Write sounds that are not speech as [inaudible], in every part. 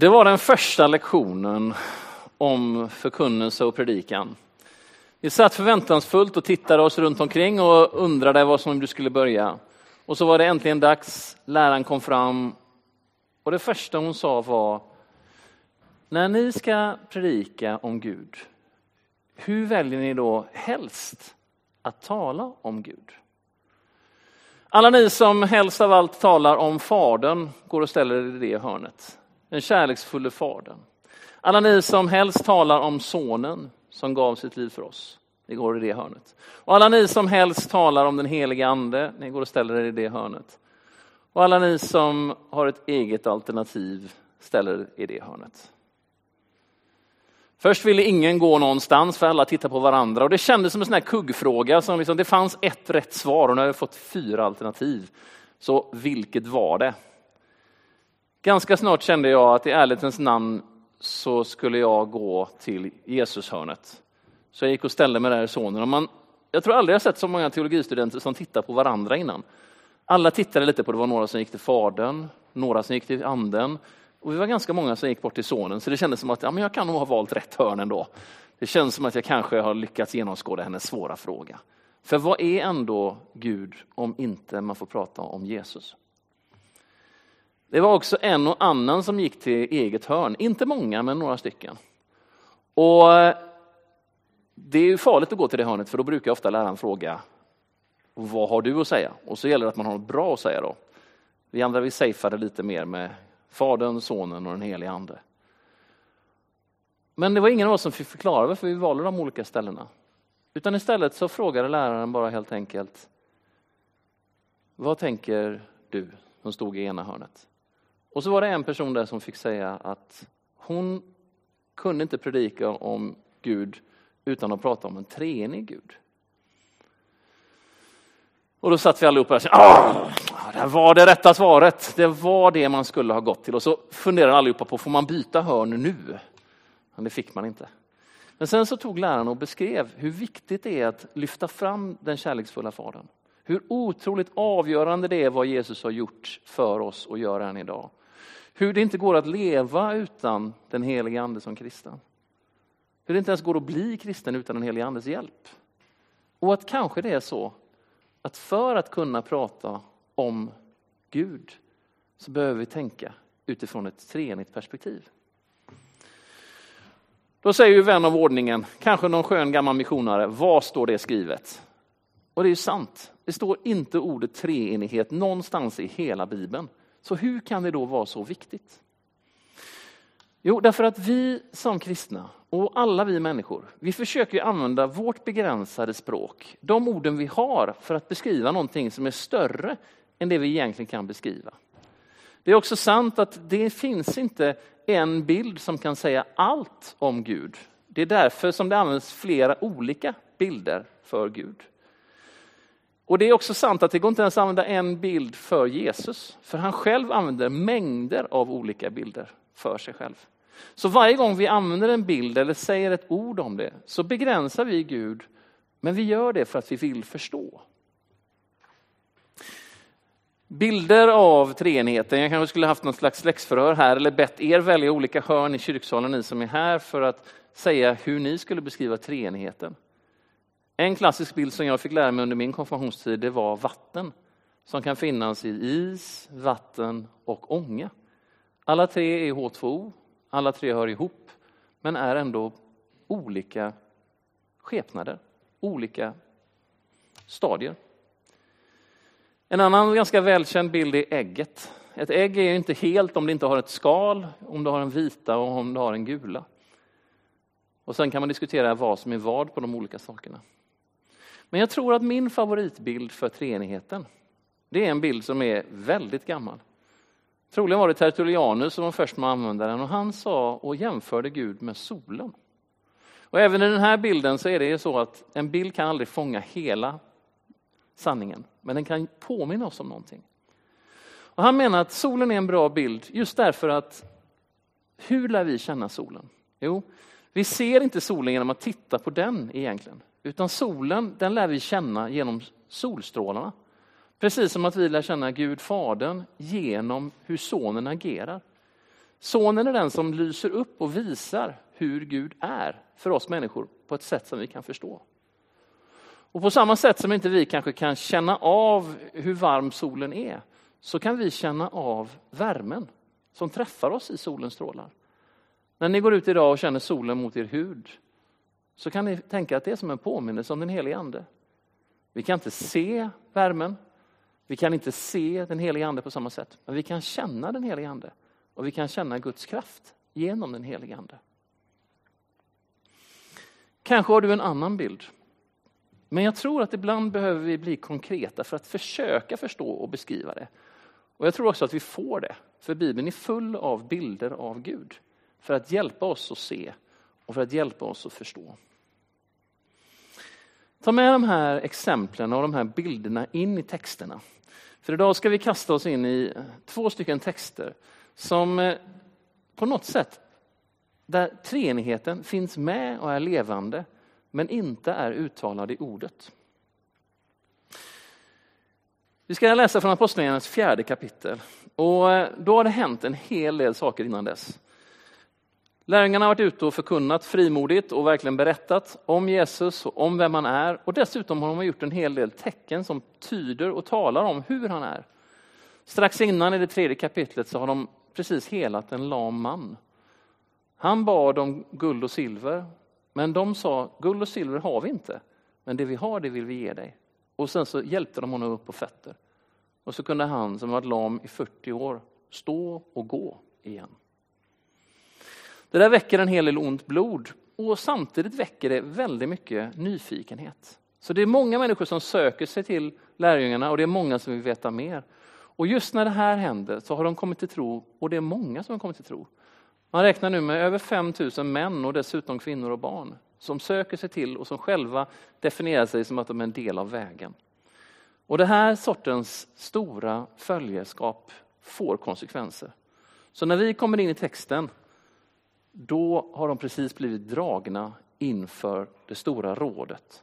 Det var den första lektionen om förkunnelse och predikan. Vi satt förväntansfullt och tittade oss runt omkring och undrade vad som du skulle börja. Och så var det äntligen dags, läraren kom fram och det första hon sa var, när ni ska predika om Gud, hur väljer ni då helst att tala om Gud? Alla ni som helst av allt talar om Fadern går och ställer er i det hörnet. Den kärleksfulle Fadern. Alla ni som helst talar om Sonen som gav sitt liv för oss. Ni går i det hörnet. Och alla ni som helst talar om den heliga Ande, ni går och ställer er i det hörnet. Och alla ni som har ett eget alternativ ställer er i det hörnet. Först ville ingen gå någonstans för alla tittade på varandra och det kändes som en sån här kuggfråga. Som liksom, det fanns ett rätt svar och nu har jag fått fyra alternativ. Så vilket var det? Ganska snart kände jag att i ärlighetens namn så skulle jag gå till Jesushörnet. Så jag gick och ställde mig där i sonen. Och man, jag tror aldrig jag sett så många teologistudenter som tittar på varandra innan. Alla tittade lite på, det var några som gick till Fadern, några som gick till Anden, och vi var ganska många som gick bort till sonen, så det kändes som att ja, men jag kan nog ha valt rätt hörn ändå. Det känns som att jag kanske har lyckats genomskåda hennes svåra fråga. För vad är ändå Gud om inte man får prata om Jesus? Det var också en och annan som gick till eget hörn, inte många men några stycken. Och eh, det är ju farligt att gå till det hörnet för då brukar ofta läraren fråga vad har du att säga? Och så gäller det att man har något bra att säga då. Vi andra vi safeade lite mer med Fadern, Sonen och den helige Ande. Men det var ingen av oss som fick förklara varför vi valde de olika ställena. Utan istället så frågade läraren bara helt enkelt Vad tänker du som stod i ena hörnet? Och så var det en person där som fick säga att hon kunde inte predika om Gud utan att prata om en treenig Gud. Och då satt vi allihopa och sa, ah, det var det rätta svaret. Det var det man skulle ha gått till. Och så funderade allihopa på, får man byta hörn nu? Men det fick man inte. Men sen så tog läraren och beskrev hur viktigt det är att lyfta fram den kärleksfulla Fadern. Hur otroligt avgörande det är vad Jesus har gjort för oss och gör än idag. Hur det inte går att leva utan den helige Ande som kristen. Hur det inte ens går att bli kristen utan den helige Andes hjälp. Och att kanske det är så att för att kunna prata om Gud så behöver vi tänka utifrån ett treenigt perspektiv. Då säger ju vän av ordningen, kanske någon skön gammal missionare, var står det skrivet? Och det är ju sant. Det står inte ordet treenighet någonstans i hela Bibeln. Så hur kan det då vara så viktigt? Jo, därför att vi som kristna och alla vi människor, vi försöker använda vårt begränsade språk, de orden vi har för att beskriva någonting som är större än det vi egentligen kan beskriva. Det är också sant att det finns inte en bild som kan säga allt om Gud. Det är därför som det används flera olika bilder för Gud. Och det är också sant att det går inte ens att använda en bild för Jesus, för han själv använder mängder av olika bilder för sig själv. Så varje gång vi använder en bild eller säger ett ord om det så begränsar vi Gud, men vi gör det för att vi vill förstå. Bilder av treenigheten, jag kanske skulle haft något slags läxförhör här eller bett er välja olika hörn i kyrksalen, ni som är här, för att säga hur ni skulle beskriva treenigheten. En klassisk bild som jag fick lära mig under min konfirmationstid, det var vatten. Som kan finnas i is, vatten och ånga. Alla tre är H2O, alla tre hör ihop, men är ändå olika skepnader, olika stadier. En annan ganska välkänd bild är ägget. Ett ägg är inte helt om det inte har ett skal, om det har en vita och om det har en gula. Och sen kan man diskutera vad som är vad på de olika sakerna. Men jag tror att min favoritbild för treenigheten, det är en bild som är väldigt gammal. Troligen var det Tertullianus som var först med att använda den och han sa och jämförde Gud med solen. Och även i den här bilden så är det så att en bild kan aldrig fånga hela sanningen, men den kan påminna oss om någonting. Och han menar att solen är en bra bild just därför att hur lär vi känna solen? Jo, vi ser inte solen genom att titta på den egentligen, utan solen den lär vi känna genom solstrålarna. Precis som att vi lär känna Gud Fadern genom hur sonen agerar. Sonen är den som lyser upp och visar hur Gud är för oss människor på ett sätt som vi kan förstå. Och på samma sätt som inte vi kanske kan känna av hur varm solen är, så kan vi känna av värmen som träffar oss i solens strålar. När ni går ut idag och känner solen mot er hud, så kan ni tänka att det är som en påminnelse om den helige Ande. Vi kan inte se värmen, vi kan inte se den helige Ande på samma sätt, men vi kan känna den helige Ande och vi kan känna Guds kraft genom den helige Ande. Kanske har du en annan bild. Men jag tror att ibland behöver vi bli konkreta för att försöka förstå och beskriva det. Och jag tror också att vi får det, för Bibeln är full av bilder av Gud. För att hjälpa oss att se och för att hjälpa oss att förstå. Ta med de här exemplen och de här bilderna in i texterna. För idag ska vi kasta oss in i eh, två stycken texter som eh, på något sätt, där treenigheten finns med och är levande, men inte är uttalad i ordet. Vi ska läsa från Apostlagärningarnas fjärde kapitel. Och eh, då har det hänt en hel del saker innan dess. Lärjungarna har varit ute och förkunnat frimodigt och verkligen berättat om Jesus och om vem han är. Och dessutom har de gjort en hel del tecken som tyder och talar om hur han är. Strax innan i det tredje kapitlet så har de precis helat en lam man. Han bad om guld och silver, men de sa guld och silver har vi inte, men det vi har det vill vi ge dig. Och sen så hjälpte de honom upp på fötter. Och så kunde han som varit lam i 40 år stå och gå igen. Det där väcker en hel del ont blod och samtidigt väcker det väldigt mycket nyfikenhet. Så det är många människor som söker sig till lärjungarna och det är många som vill veta mer. Och just när det här händer så har de kommit till tro och det är många som har kommit till tro. Man räknar nu med över 5000 män och dessutom kvinnor och barn som söker sig till och som själva definierar sig som att de är en del av vägen. Och det här sortens stora följeskap får konsekvenser. Så när vi kommer in i texten, då har de precis blivit dragna inför det stora rådet.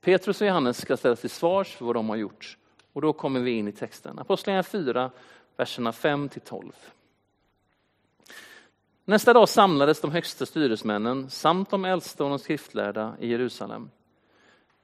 Petrus och Johannes ska ställas till svars för vad de har gjort. Och då kommer vi in i texten. Apostlagärningarna 4, verserna 5 till 12. Nästa dag samlades de högsta styresmännen samt de äldste och de skriftlärda i Jerusalem.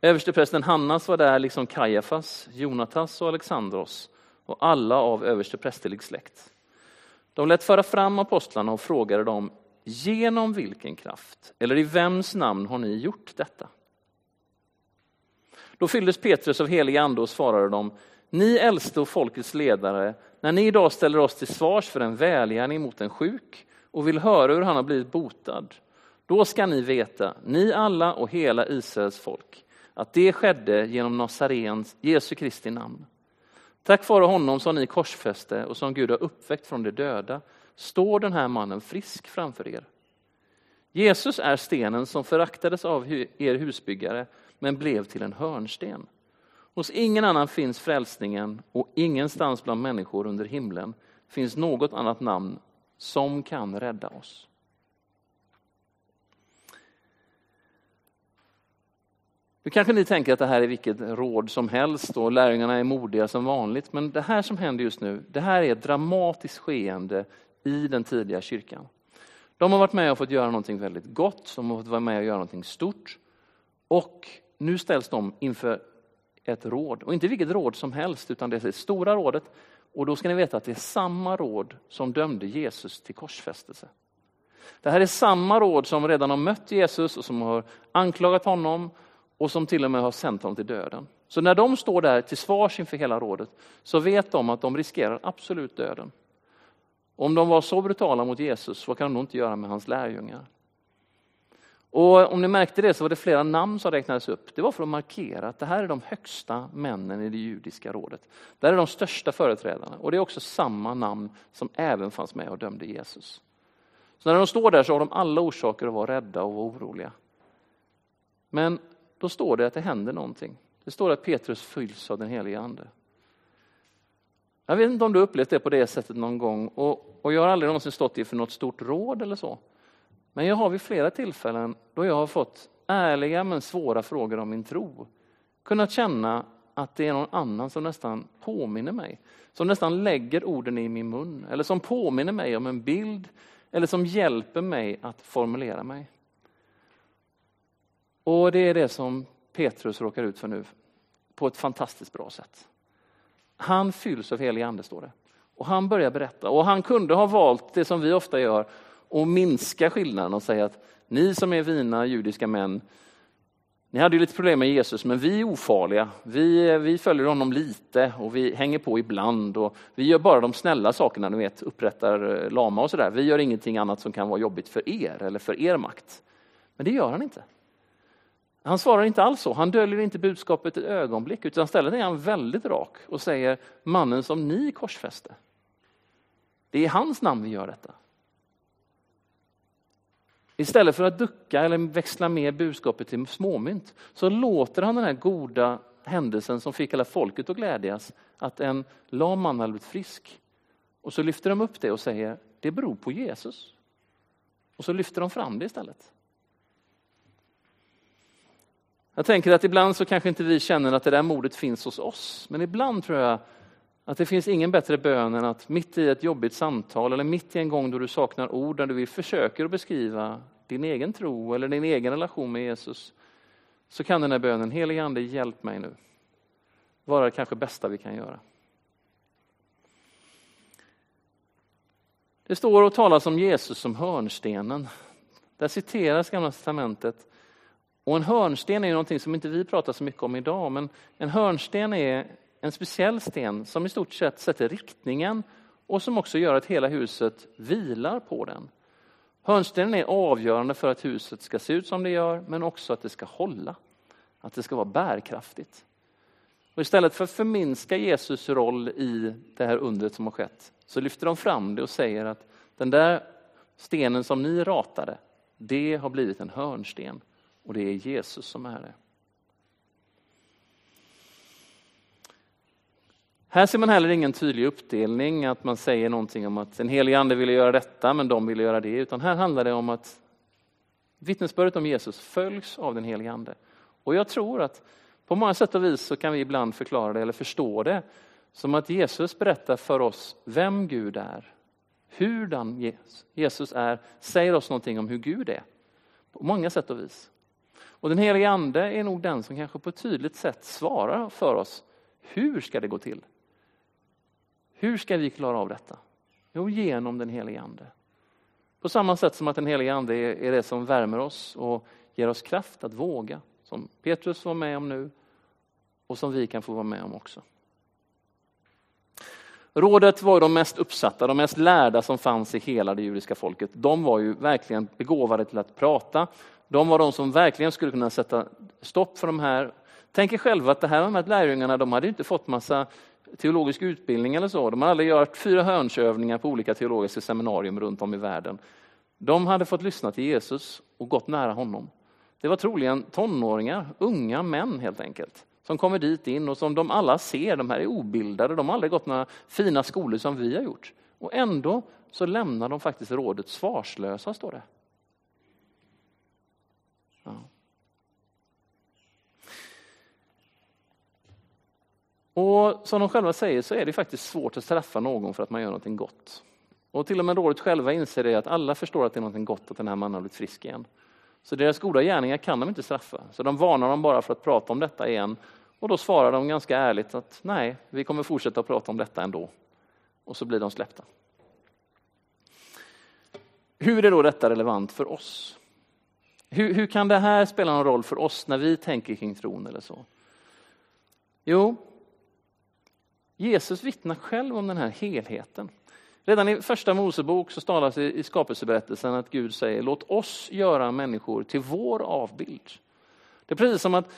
Översteprästen Hannas var där liksom Kajafas, Jonatas och Alexandros och alla av översteprästerlig släkt. De lät föra fram apostlarna och frågade dem genom vilken kraft eller i vems namn har ni gjort detta? Då fylldes Petrus av helig ande och svarade dem, ni äldste och folkets ledare, när ni idag ställer oss till svars för en välgärning mot en sjuk och vill höra hur han har blivit botad, då ska ni veta, ni alla och hela Israels folk, att det skedde genom Nazarens, Jesu Kristi namn. Tack vare honom som ni korsfäste och som Gud har uppväckt från de döda, står den här mannen frisk framför er. Jesus är stenen som föraktades av er husbyggare, men blev till en hörnsten. Hos ingen annan finns frälsningen och ingenstans bland människor under himlen finns något annat namn som kan rädda oss. Nu kanske ni tänker att det här är vilket råd som helst och lärjungarna är modiga som vanligt. Men det här som händer just nu, det här är ett dramatiskt skeende i den tidiga kyrkan. De har varit med och fått göra någonting väldigt gott, de har fått vara med och göra någonting stort. Och nu ställs de inför ett råd, och inte vilket råd som helst, utan det är det stora rådet. Och då ska ni veta att det är samma råd som dömde Jesus till korsfästelse. Det här är samma råd som redan har mött Jesus och som har anklagat honom och som till och med har sänt honom till döden. Så när de står där till svars inför hela rådet så vet de att de riskerar absolut döden. Om de var så brutala mot Jesus, vad kan de då inte göra med hans lärjungar? Och om ni märkte det så var det flera namn som räknades upp. Det var för att markera att det här är de högsta männen i det judiska rådet. Det här är de största företrädarna och det är också samma namn som även fanns med och dömde Jesus. Så när de står där så har de alla orsaker att vara rädda och vara oroliga. Men då står det att det händer någonting. Det står att Petrus fylls av den helige ande. Jag vet inte om du upplevt det på det sättet någon gång och, och jag har aldrig någonsin stått inför något stort råd eller så. Men jag har vid flera tillfällen då jag har fått ärliga men svåra frågor om min tro kunnat känna att det är någon annan som nästan påminner mig. Som nästan lägger orden i min mun eller som påminner mig om en bild eller som hjälper mig att formulera mig. Och det är det som Petrus råkar ut för nu på ett fantastiskt bra sätt. Han fylls av helig ande står det. Och han börjar berätta och han kunde ha valt det som vi ofta gör och minska skillnaden och säga att ni som är vina judiska män, ni hade ju lite problem med Jesus, men vi är ofarliga. Vi, vi följer honom lite och vi hänger på ibland och vi gör bara de snälla sakerna, ni vet, upprättar eh, lama och sådär. Vi gör ingenting annat som kan vara jobbigt för er eller för er makt. Men det gör han inte. Han svarar inte alls så, han döljer inte budskapet ett ögonblick, utan istället är han väldigt rak och säger mannen som ni korsfäste. Det är i hans namn vi gör detta. Istället för att ducka eller växla med budskapet till småmynt så låter han den här goda händelsen som fick hela folket att glädjas, att en lam man hade blivit frisk. Och så lyfter de upp det och säger, det beror på Jesus. Och så lyfter de fram det istället. Jag tänker att ibland så kanske inte vi känner att det där modet finns hos oss, men ibland tror jag att det finns ingen bättre bön än att mitt i ett jobbigt samtal eller mitt i en gång då du saknar ord, när du vill att beskriva din egen tro eller din egen relation med Jesus, så kan den här bönen, helige Ande hjälp mig nu, vara det kanske bästa vi kan göra. Det står och talas om Jesus som hörnstenen. Där citeras Gamla testamentet. Och en hörnsten är någonting som inte vi pratar så mycket om idag, men en hörnsten är en speciell sten som i stort sett sätter riktningen och som också gör att hela huset vilar på den. Hörnstenen är avgörande för att huset ska se ut som det gör, men också att det ska hålla. Att det ska vara bärkraftigt. Och istället för att förminska Jesus roll i det här undret som har skett, så lyfter de fram det och säger att den där stenen som ni ratade, det har blivit en hörnsten. Och det är Jesus som är det. Här ser man heller ingen tydlig uppdelning, att man säger någonting om att en helig ande ville göra detta, men de ville göra det. Utan här handlar det om att vittnesbördet om Jesus följs av den helige ande. Och jag tror att på många sätt och vis så kan vi ibland förklara det eller förstå det som att Jesus berättar för oss vem Gud är. Hurdan Jesus är säger oss någonting om hur Gud är. På många sätt och vis. Och den helige ande är nog den som kanske på ett tydligt sätt svarar för oss. Hur ska det gå till? Hur ska vi klara av detta? Jo, genom den helige Ande. På samma sätt som att den helige Ande är det som värmer oss och ger oss kraft att våga. Som Petrus var med om nu och som vi kan få vara med om också. Rådet var de mest uppsatta, de mest lärda som fanns i hela det judiska folket. De var ju verkligen begåvade till att prata. De var de som verkligen skulle kunna sätta stopp för de här. Tänk er själva att det här, de här lärjungarna, de hade inte fått massa teologisk utbildning eller så. De hade aldrig gjort fyra hörnsövningar på olika teologiska seminarium runt om i världen. De hade fått lyssna till Jesus och gått nära honom. Det var troligen tonåringar, unga män helt enkelt, som kommer dit in och som de alla ser, de här är obildade, de har aldrig gått några fina skolor som vi har gjort. Och ändå så lämnar de faktiskt rådet svarslösa, står det. Och som de själva säger så är det faktiskt svårt att straffa någon för att man gör någonting gott. Och till och med rådet själva inser det att alla förstår att det är någonting gott att den här mannen har blivit frisk igen. Så deras goda gärningar kan de inte straffa. Så de varnar dem bara för att prata om detta igen. Och då svarar de ganska ärligt att nej, vi kommer fortsätta att prata om detta ändå. Och så blir de släppta. Hur är då detta relevant för oss? Hur, hur kan det här spela någon roll för oss när vi tänker kring tron eller så? Jo, Jesus vittnar själv om den här helheten. Redan i första Mosebok så talas det i skapelseberättelsen att Gud säger låt oss göra människor till vår avbild. Det är precis som att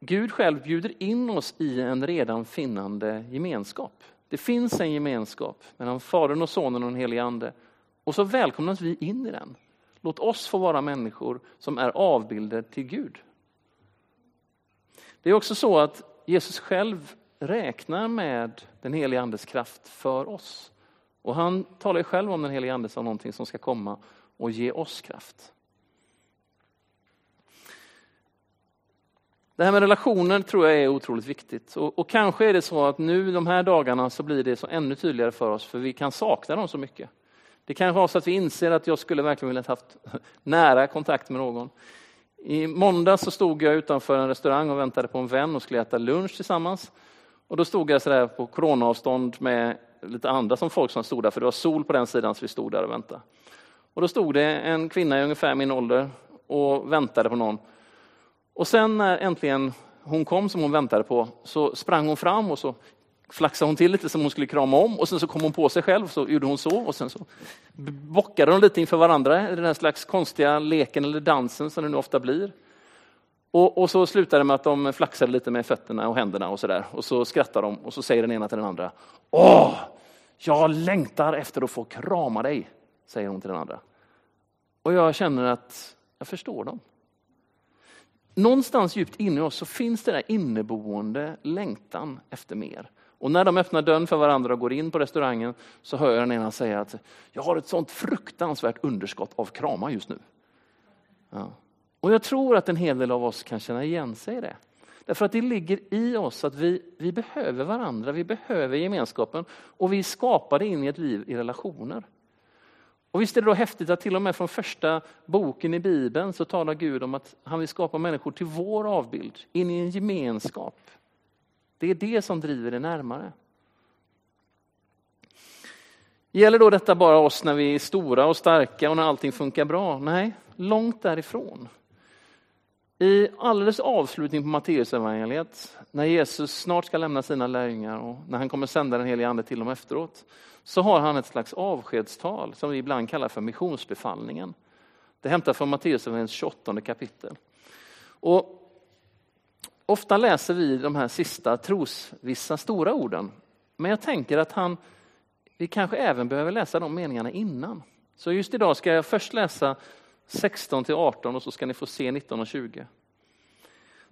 Gud själv bjuder in oss i en redan finnande gemenskap. Det finns en gemenskap mellan Fadern och Sonen och den helige Ande. Och så välkomnas vi in i den. Låt oss få vara människor som är avbilder till Gud. Det är också så att Jesus själv räknar med den helige Andes kraft för oss. Och han talar själv om den helige Ande som någonting som ska komma och ge oss kraft. Det här med relationer tror jag är otroligt viktigt. Och, och, kanske är det så att nu de här dagarna så blir det så ännu tydligare för oss, för vi kan sakna dem så mycket. Det kanske är så att vi inser att jag skulle verkligen vilja haft [laughs] nära kontakt med någon. I måndag så stod jag utanför en restaurang och väntade på en vän och skulle äta lunch tillsammans. Och då stod jag sådär på coronaavstånd med lite andra som folk som stod där, för det var sol på den sidan så vi stod där och väntade. Och då stod det en kvinna i ungefär min ålder och väntade på någon. Och sen när äntligen hon kom som hon väntade på så sprang hon fram och så flaxade hon till lite som hon skulle krama om och sen så kom hon på sig själv så gjorde hon så och sen så bockade de lite inför varandra i den här slags konstiga leken eller dansen som det nu ofta blir. Och, och så slutar det med att de flaxar lite med fötterna och händerna och så där. Och så skrattar de och så säger den ena till den andra. Åh, jag längtar efter att få krama dig, säger hon till den andra. Och jag känner att jag förstår dem. Någonstans djupt inne i oss så finns det där inneboende längtan efter mer. Och när de öppnar dörren för varandra och går in på restaurangen så hör jag den ena säga att jag har ett sånt fruktansvärt underskott av kramar just nu. Ja. Och jag tror att en hel del av oss kan känna igen sig i det. Därför att det ligger i oss att vi, vi behöver varandra, vi behöver gemenskapen och vi skapar det in i ett liv i relationer. Och visst är det då häftigt att till och med från första boken i Bibeln så talar Gud om att han vill skapa människor till vår avbild, in i en gemenskap. Det är det som driver det närmare. Gäller då detta bara oss när vi är stora och starka och när allting funkar bra? Nej, långt därifrån. I alldeles avslutning på Matteusevangeliet, när Jesus snart ska lämna sina lärjungar och när han kommer sända den helige ande till dem efteråt, så har han ett slags avskedstal som vi ibland kallar för missionsbefallningen. Det hämtar från Matteusevangeliets 28 kapitel. Och ofta läser vi de här sista trosvissa stora orden, men jag tänker att han, vi kanske även behöver läsa de meningarna innan. Så just idag ska jag först läsa 16 till 18 och så ska ni få se 19 och 20.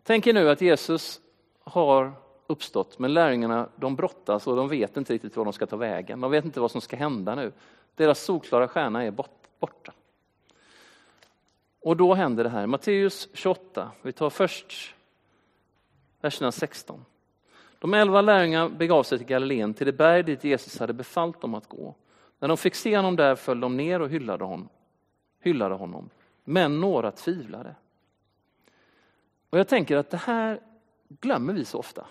Tänk er nu att Jesus har uppstått, men lärjungarna de brottas och de vet inte riktigt var de ska ta vägen. De vet inte vad som ska hända nu. Deras solklara stjärna är borta. Och då händer det här. Matteus 28, vi tar först verserna 16. De elva lärjungarna begav sig till Galileen, till det berg dit Jesus hade befallt dem att gå. När de fick se honom där föll de ner och hyllade honom hyllade honom. Men några tvivlade. Och jag tänker att det här glömmer vi så ofta.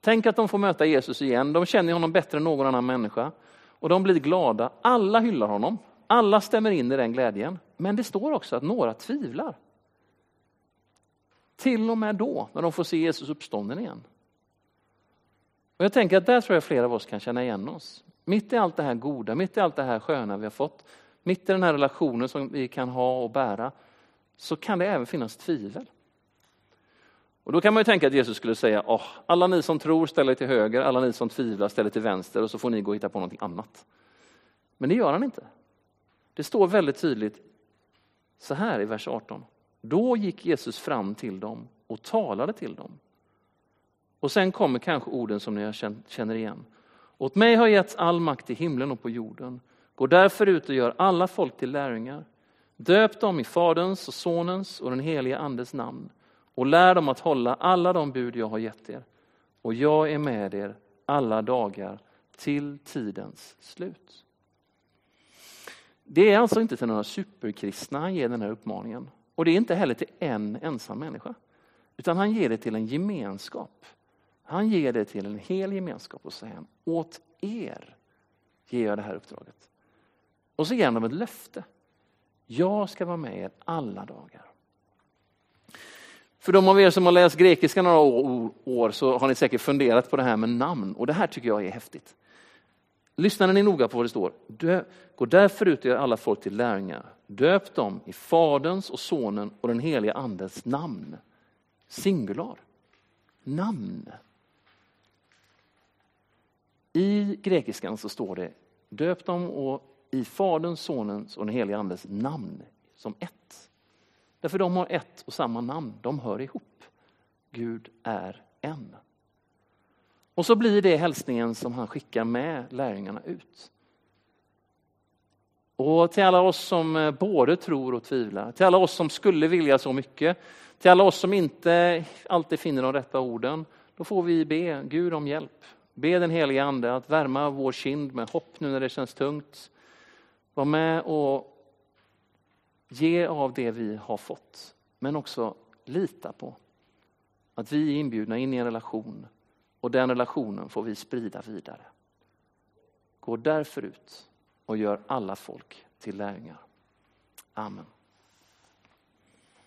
Tänk att de får möta Jesus igen. De känner honom bättre än någon annan människa. Och de blir glada. Alla hyllar honom. Alla stämmer in i den glädjen. Men det står också att några tvivlar. Till och med då, när de får se Jesus uppstånden igen. Och jag tänker att där tror jag flera av oss kan känna igen oss. Mitt i allt det här goda, mitt i allt det här sköna vi har fått, mitt i den här relationen som vi kan ha och bära, så kan det även finnas tvivel. Och då kan man ju tänka att Jesus skulle säga, oh, alla ni som tror ställer till höger, alla ni som tvivlar ställer till vänster och så får ni gå och hitta på någonting annat. Men det gör han inte. Det står väldigt tydligt så här i vers 18. Då gick Jesus fram till dem och talade till dem. Och sen kommer kanske orden som ni känner igen. Åt mig har getts all makt i himlen och på jorden. Gå därför ut och gör alla folk till lärjungar. Döp dem i Faderns och Sonens och den helige Andes namn och lär dem att hålla alla de bud jag har gett er. Och jag är med er alla dagar till tidens slut. Det är alltså inte till några superkristna han ger den här uppmaningen. Och det är inte heller till en ensam människa. Utan han ger det till en gemenskap. Han ger det till en hel gemenskap och säger åt er ger jag det här uppdraget. Och så ger han dem ett löfte. Jag ska vara med er alla dagar. För de av er som har läst grekiska några år så har ni säkert funderat på det här med namn och det här tycker jag är häftigt. Lyssnar ni noga på vad det står. Gå därför ut och gör alla folk till lärjungar. Döp dem i Faderns och Sonen och den helige Andens namn. Singular. Namn. I grekiskan så står det döp dem och i Faderns, Sonens och den helige Andes namn som ett. Därför de har ett och samma namn, de hör ihop. Gud är en. Och så blir det hälsningen som han skickar med lärjungarna ut. Och till alla oss som eh, både tror och tvivlar, till alla oss som skulle vilja så mycket, Till alla oss som inte alltid finner de rätta orden, då får vi be Gud om hjälp. Be den helige Ande att värma vår kind med hopp nu när det känns tungt. Var med och ge av det vi har fått, men också lita på att vi är inbjudna in i en relation och den relationen får vi sprida vidare. Gå därför ut och gör alla folk till lärjungar. Amen.